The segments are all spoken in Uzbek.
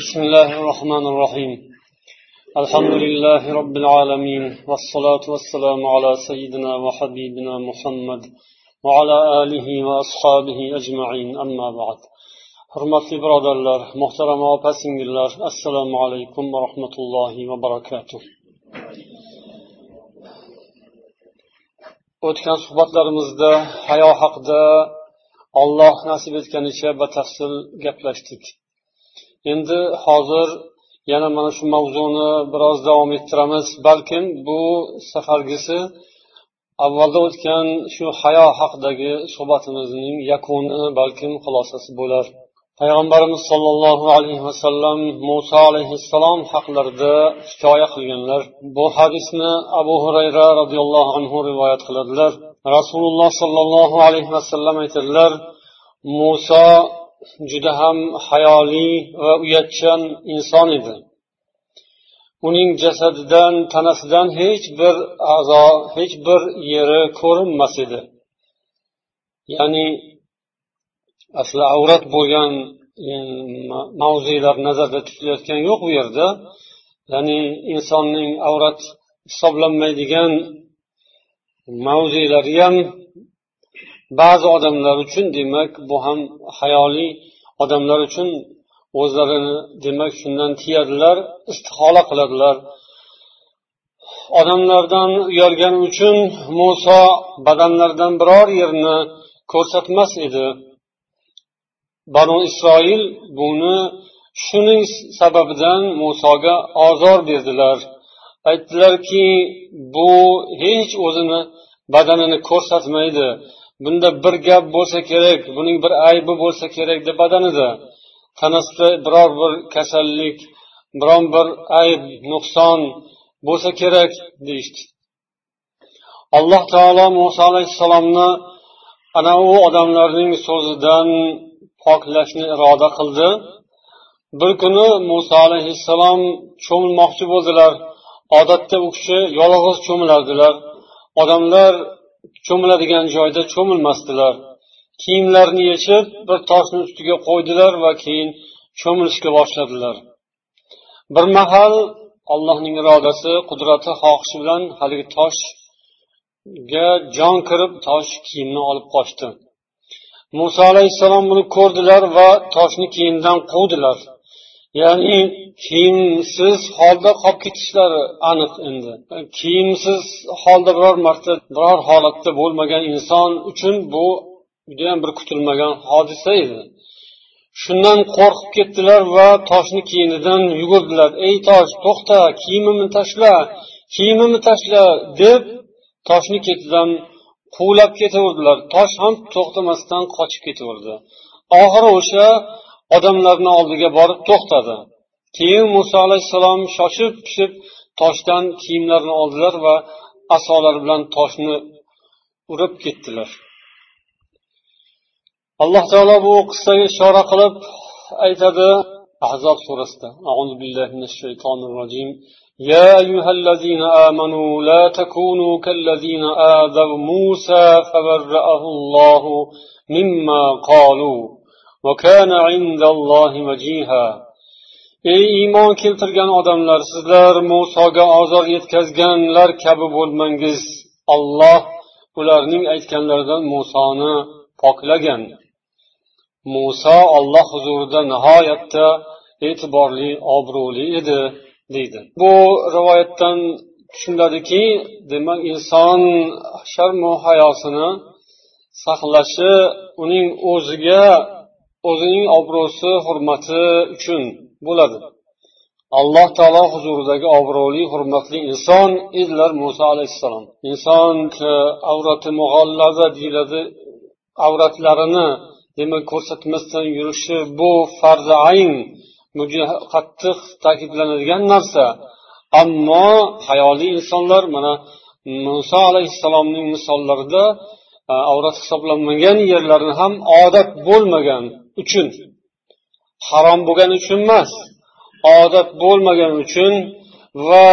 بسم الله الرحمن الرحيم. الحمد لله رب العالمين والصلاة والسلام على سيدنا وحبيبنا محمد وعلى آله وأصحابه أجمعين. أما بعد حرمت برد الله محترم وفاسم الله السلام عليكم ورحمة الله وبركاته. o'tgan suhbatlarimizda hayo haqida olloh nasib etganicha batafsil gaplashdik endi hozir yana mana shu mavzuni biroz davom ettiramiz. Balkim bu safargisi avvalda o'tgan shu hayo haqidagi suhbatimizning yakuni balkim xulosasi bo'lar. Payg'ambarimiz sollallohu alayhi vasallam muso alayhissalom haqlarida hikoya qilganlar. Bu hadisni abu hurayra roziyallohu anhu rivoyat qiladilar. Rasululloh sollallohu alayhi vasallam aytadilar muso juda ham hayoli va uyatchan inson edi. Uning jasadidan tanasidan hech bir a'zo hech bir yeri ko'rinmas edi. Ya'ni asli avrat bo'lgan mavzelar nazarda tutilayotgani yo'q bu yerda. Ya'ni insonning avrat hisoblanmaydigan mavzelari ham ba'zi odamlar uchun demak bu ham hayoliy odamlar uchun o'zlarini demak shundan tiyadilar istihola qiladilar. Odamlardan uyalgani uchun muso badanlaridan biror yerni ko'rsatmas edi. Banu isroil buni shuning sababidan musoga ozor berdilar. Aytdilarki bu hech o'zini badanini ko'rsatmaydi. Bunda bir gap bo'lsa kerak buning bir aybi bo'lsa kerak deb badanida tanasida biror bir kasallik biron bir ayb nuqson bo'lsa kerak deyishdi. Alloh taolo muso alayhissalomni ana u odamlarning so'zidan poklashni iroda qildi. Bir kuni muso alayhissalom cho'milmoqchi bo'ldilar. Odatda u kishi yolg'iz cho'milardilar. Odamlar cho'miladigan joyda cho'milmasdilar. Kiyimlarini yechib bir toshni ustiga qo'ydilar va keyin cho'milishga boshladilar. Bir mahal allohning irodasi qudrati xohishi bilan haligi toshga jon kirib tosh kiyimni olib qochdi. Muso alayhissalom buni ko'rdilar va toshni kiyimdan quvdilar. Ya'ni kiyimsiz holda qolib ketishlari aniq endi. Kiyimsiz holda biror marta biror holatda bo'lmagan inson uchun bu judayam bir kutilmagan hodisa edi. Shundan qo'rqib ketdilar va toshni kiyinidan yugurdilar. Ey tosh to'xta kiyimimni tashla kiyimimni tashla deb toshni ketidan quvlab ketaverdilar. Tosh ham to'xtamasdan qochib ketaverdi. Oxiri o'sha odamlarni oldiga borib to'xtadi keyin muso alayhissalom shoshib pishib toshdan kiyimlarini oldilar va asolari bilan toshni urib ketdilar alloh taolo bu qissaga ishora qilib aytadi ahzob surasida أعوذ بالله من الشيطان الرجيم يا أيها الذين آمنوا لا تكونوا كالذين آذوا موسى فبرأه الله مما قالوا ey iymon keltirgan odamlar sizlar musoga ozor yetkazganlar kabi bo'lmangiz. Olloh ularning aytganlaridan musoni poklagan. Muso olloh huzurida nihoyatda e'tiborli obro'li edi deydi. Bu rivoyatdan tushuniladiki demak inson sharmu hayosini saqlashi uning o'ziga o'zining obro'si hurmati uchun bo'ladi. Alloh taolo huzuridagi obro'li hurmatli inson edilar muso alayhissalom. Inson avrati mug'allada deyiladi avratlarini demak ko'rsatmasdan yurishi bu farzi ayn qattiq ta'kidlanadigan narsa. Ammo hayoli insonlar mana muso alayhissalomning misollarida avrat hisoblanmagan yerlarni ham odat bo'lmagan uchun harom bo'lgani uchun emas odat bo'lmagani uchun va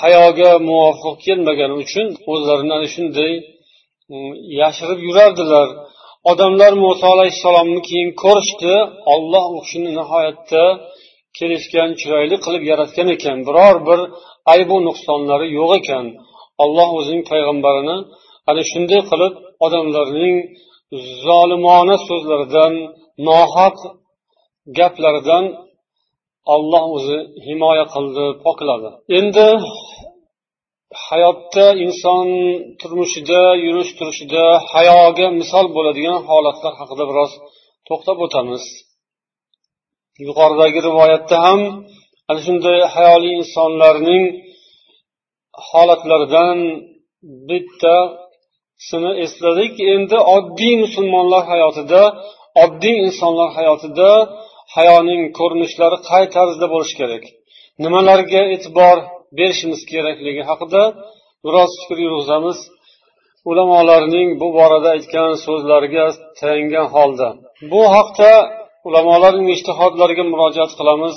hayoga muvofiq kelmagani uchun o'zlarini ana shunday mm, yashirib yurardilar. Odamlar muso alayhissalomni keyin ko'rishdi olloh u kishini nihoyatda kelishgan chiroyli qilib yaratgan ekan. Biror bir aybu nuqsonlari yo'q ekan. Alloh o'zining payg'ambarini ana shunday qilib odamlarning zolimona so'zlaridan nohaq gaplaridan olloh o'zi himoya qildi pokladi endi hayotda inson turmushida yurish turishida hayoga misol bo'ladigan holatlar haqida biroz to'xtab o'tamiz. Yuqoridagi rivoyatda ham ana shunday hayoli insonlarning holatlaridan bitta shuni esladik endi oddiy musulmonlar hayotida oddiy insonlar hayotida hayoning ko'rinishlari qay tarzda bo'lishi kerak? Nimalarga e'tibor berishimiz kerakligi haqida biroz fikr yurg'izamiz. Ulamolarning bu borada aytgan so'zlariga tayangan holda. Bu haqda ulamolarning ijtihodlariga murojaat qilamiz.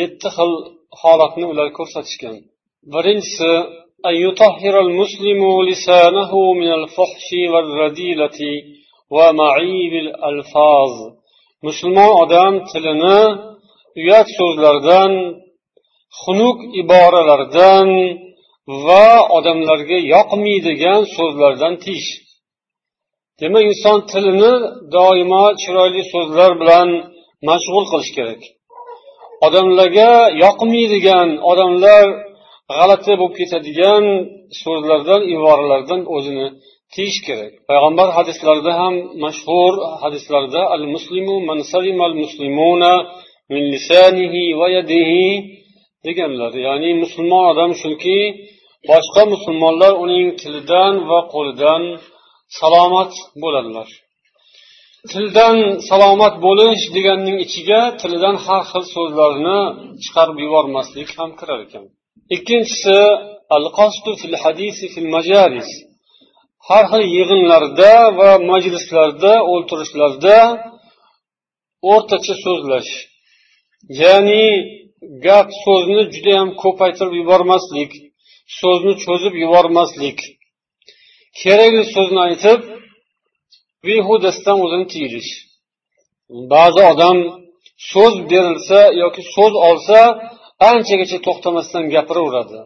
Yetti xil holatni ular ko'rsatishgan. Birinchisi أن يطهر المسلم لسانه من الفحش والرذيلة ومعيب الألفاظ musulmon odam tilini uyat so'zlardan xunuk iboralardan va odamlarga yoqmaydigan so'zlardan tiyish demak inson tilini doimo chiroyli so'zlar bilan mashg'ul qilish kerak odamlarga yoqmaydigan odamlar g'alati bo'lib ketadigan so'zlardan iboralardan o'zini tiyish kerak. Payg'ambar hadislarida ham mashhur hadislarda al muslimu man al muslimuna min lisanihi va yadihi deganlar. Ya'ni musulmon odam shuki boshqa musulmonlar uning tilidan va qo'lidan salomat bo'ladilar tildan salomat bo'lish deganning ichiga tilidan har xil so'zlarni chiqarib yubormaslik ham kirar ekan. Ikkinchisi al fil hadisi fil majalis. Har xil yig'inlarda va majlislarda o'ltirishlarda o'rtacha so'zlash. Ya'ni gap so'zni judayam ko'paytirib yubormaslik so'zni cho'zib yubormaslik. Kerakli so'zni aytib behudasidan o'zini tiyilish. Ba'zi odam so'z berilsa yoki so'z olsa anchagacha to'xtamasdan gapiraveradi.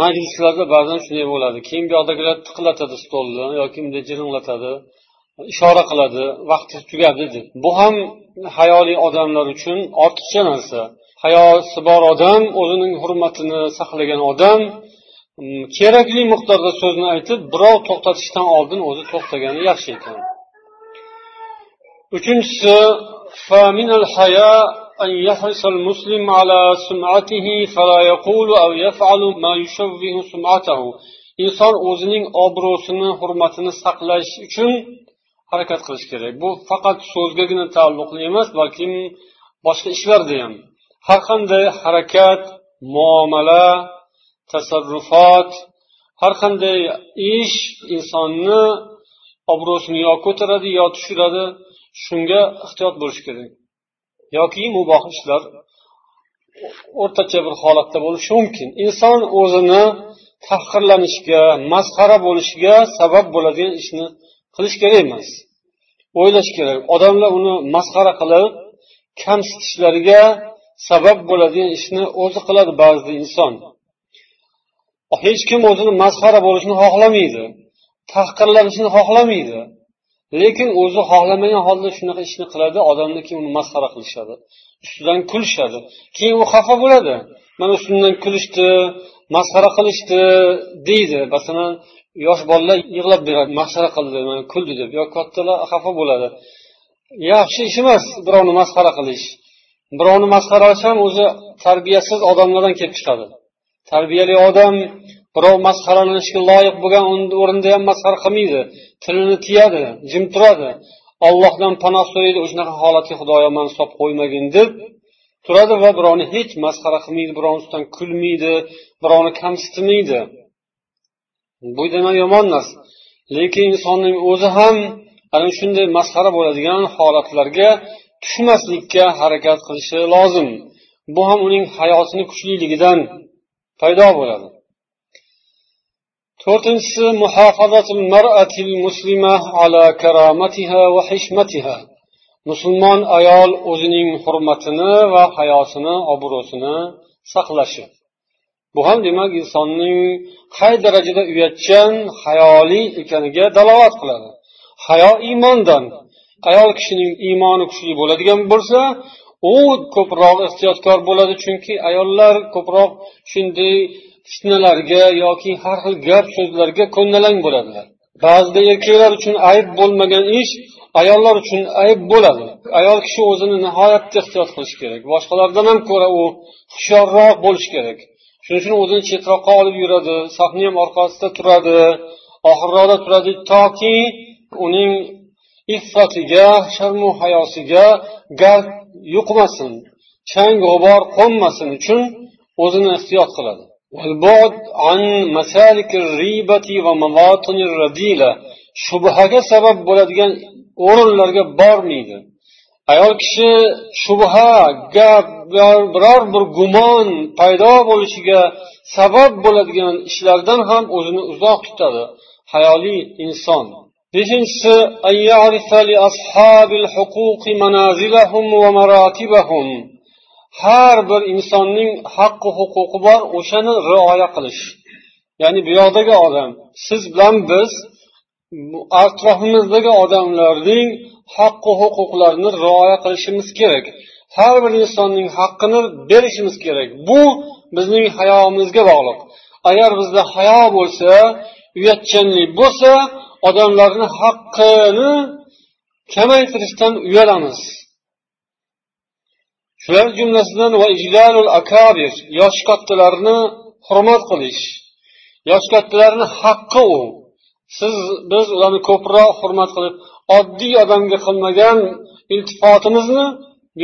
Majlislarda ba'zan shunday bo'ladi keyin bu yoqdagilar tiqillatadi stolni yoki bunday jiringlatadi ishora qiladi vaqti tugadi deb. Bu ham hayoli odamlar uchun ortiqcha narsa. Hayosi bor odam o'zining hurmatini saqlagan odam mm, kerakli miqdorda so'zni aytib birov to'xtatishdan oldin o'zi to'xtagani yaxshi ekan. Uchinchisi أن يحرص المسلم على سمعته فلا يقول أو يفعل ما يشوه سمعته inson o'zining obro'sini hurmatini saqlash uchun harakat qilish kerak bu faqat so'zgagina taalluqli emas balki boshqa ishlarda ham har qanday harakat muomala tasarrufot har qanday ish insonni obro'sini yo ko'taradi yo tushiradi shunga ehtiyot bo'lish kerak yoki muboh ishlar o'rtacha bir holatda bo'lishi mumkin. Inson o'zini tahqirlanishga masxara bo'lishiga sabab bo'ladigan ishni qilish kerak emas. O'ylash kerak. Odamlar uni masxara qilib kamsitishlariga sabab bo'ladigan ishni o'zi qiladi ba'zida inson. Hech kim o'zini masxara bo'lishini xohlamaydi tahqirlanishni xohlamaydi. Lekin o'zi xohlamagan holda shunaqa ishni qiladi odamni keyin uni masxara qilishadi ustidan kulishadi. Keyin u xafa bo'ladi. Mana ustimdan kulishdi masxara qilishdi deydi. Masalan yosh bolalar yig'lab beradi masxara qildi mana kuldi deb. Yo kattalar xafa bo'ladi. Yaxshi ish emas birovni masxara qilish. Birovni masxaralash ham o'zi tarbiyasiz odamlardan kelib chiqadi. Tarbiyali odam birov masxaralanishga loyiq bo'lgan o'rinda ham masxara qilmaydi. Tilini tiyadi jim turadi. Ollohdan panoh so'raydi shunaqa holatga xudoyo mani solib qo'ymagin deb turadi va birovni hech masxara qilmaydi birovni ustidan kulmaydi birovni kamsitmaydi. Bu demak yomon narsa. Lekin insonning o'zi ham ana shunday masxara bo'ladigan holatlarga tushmaslikka harakat qilishi lozim. Bu ham uning hayotini kuchliligidan paydo bo'ladi. To'rtinchisi muhofazatul mar'atil muslima ala karamatiha va hishmatiha musulmon ayol o'zining hurmatini va hayosini obro'sini saqlashi. Bu ham demak insonning qay darajada uyatchan hayoli ekaniga dalolat qiladi. Hayo iymondan. Ayol kishining iymoni kuchli bo'ladigan bo'lsa u ko'proq ehtiyotkor bo'ladi chunki ayollar ko'proq shunday fitnalarga yoki har xil gap so'zlarga ko'ndalang bo'ladilar. Ba'zida erkaklar uchun ayb bo'lmagan ish ayollar uchun ayb bo'ladi. Ayol kishi o'zini nihoyatda ehtiyot qilishi kerak. Boshqalardan ham ko'ra u hushyorroq bo'lishi kerak. Shuning uchun o'zini chetroqqa olib yuradi sahna ham orqasida turadi oxirroqda turadi toki uning iffatiga sharmu hayosiga gard yuqmasin chang g'ubor qo'nmasin uchun o'zini ehtiyot qiladi. والبعد عن مسالك الريبة ومواطن الرذيلة. shubhaga sabab bo'ladigan o'rinlarga bormaydi ayol kishi shubha gap biror bir gumon paydo bo'lishiga sabab bo'ladigan ishlardan ham o'zini uzoq tutadi hayoli inson beshinchisi har bir insonning haqqi huquqi bor o'shani rioya qilish. Ya'ni bu yoqdagi odam siz bilan biz atrofimizdagi odamlarning haqqi huquqlarini rioya qilishimiz kerak. Har bir insonning haqqini berishimiz kerak. Bu bizning hayomizga bog'liq. Agar bizda hayo bo'lsa uyatchanlik bo'lsa odamlarni haqqini kamaytirishdan uyalamiz. Shular jumlasidan akabir yosh kattalarni hurmat qilish. Yosh kattalarni haqqi u. Siz biz ularni ko'proq hurmat qilib oddiy odamga qilmagan iltifotimizni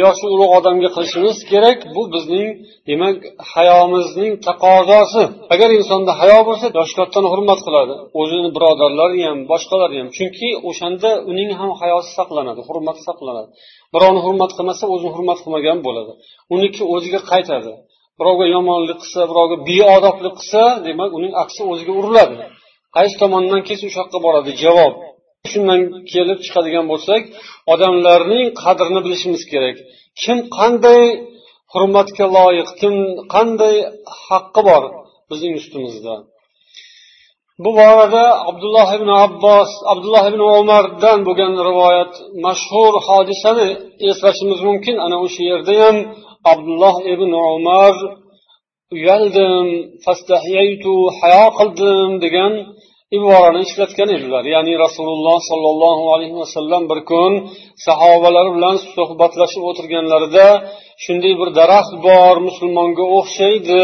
yoshi ulug' odamga qilishimiz kerak bu bizning demak hayomizning taqozosi. Agar insonda hayo bo'lsa yosh kattani hurmat qiladi. O'zini birodarlari ham boshqalari ham. Chunki o'shanda uning ham hayosi saqlanadi hurmati saqlanadi. Birovni hurmat qilmasa o'zini hurmat qilmagan bo'ladi. Uniki o'ziga qaytadi. Birovga yomonlik qilsa birovga beodoblik qilsa demak uning aksi o'ziga uriladi. Qaysi tomondan kelsa o'sha yoqqa boradi? Javob. Shundan kelib chiqadigan bo'lsak odamlarning qadrini bilishimiz kerak. Kim qanday hurmatga loyiq kim qanday haqqi bor bizning ustimizda? Bu borada abdulloh ibn abbos abdulloh ibn umardan bo'lgan rivoyat mashhur hodisani eslashimiz mumkin. Ana o'sha yerda ham abdulloh ibn umar uyaldim hayo qildim degan iborani ishlatgan edilar. Ya'ni rasululloh sollallohu alayhi vasallam bir kun sahobalar bilan suhbatlashib o'tirganlarida shunday bir daraxt bor musulmonga o'xshaydi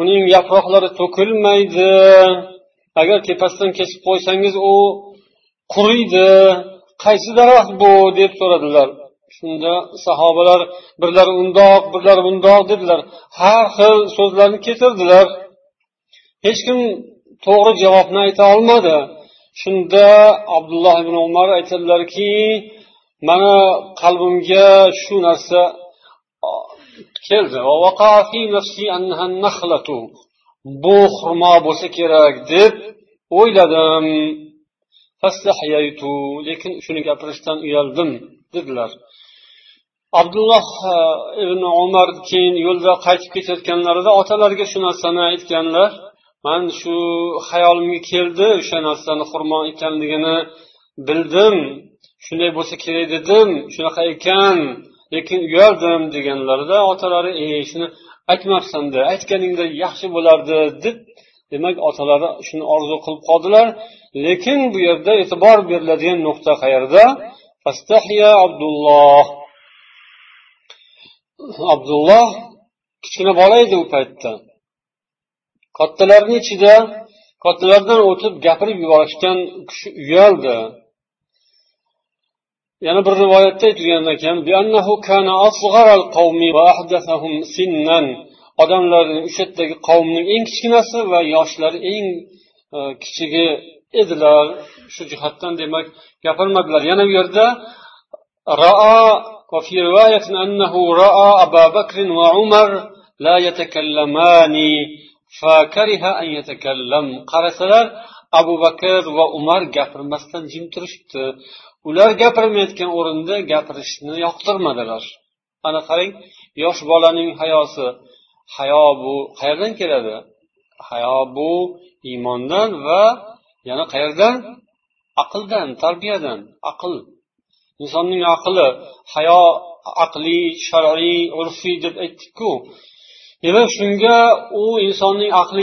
uning yaproqlari to'kilmaydi agar tepasidan kesib qo'ysangiz u quriydi qaysi daraxt bu deb so'radilar. Shunda sahobalar birlari undoq birlari bundoq dedilar. Har xil so'zlarni keltirdilar. Hech kim to'g'ri javobni ayta olmadi. Shunda abdulloh ibn umar aytadilarki mana qalbimga shu narsa keldi. Bu xurmo bo'lsa kerak deb o'yladim. Lekin shuni gapirishdan uyaldim dedilar. Abdulloh e, ibn umar keyin yo'lda qaytib ketayotganlarida otalariga shu narsani aytganlar. Man shu hayolimga keldi o'sha narsani xurmo ekanligini bildim. Shunday bo'lsa kerak dedim shunaqa ekan lekin uyaldim deganlarida otalari e shuni aytmabsanda aytganingda yaxshi bo'lardi deb demak otalari shuni orzu qilib qoldilar. Lekin bu yerda e'tibor beriladigan nuqta qayerda? Abdulloh. Abdulloh kichkina bola edi u paytda. kattalarni ichida kattalardan o'tib gapirib yuborishdan u kishi uyaldi yana bir rivoyatda aytilgan ekan odamlarning o'sha yerdagi qavmning eng kichkinasi va yoshlari eng e, kichigi edilar shu jihatdan demak gapirmadilar yana bu yerda رأى وفي رواية أنه رأى أبا بكر وعمر لا يتكلمان qarasalar abu bakr va umar gapirmasdan jim turishibdi. Ular gapirmayotgan o'rinda gapirishni yoqtirmadilar. Ana qarang yosh bolaning hayosi. Hayo bu qayerdan keladi? Hayo bu iymondan va yana qayerdan? Aqldan tarbiyadan. Aql. Insonning aqli hayo aqliy shar'iy urfiy deb aytdikku. Demak shunga u insonning aqli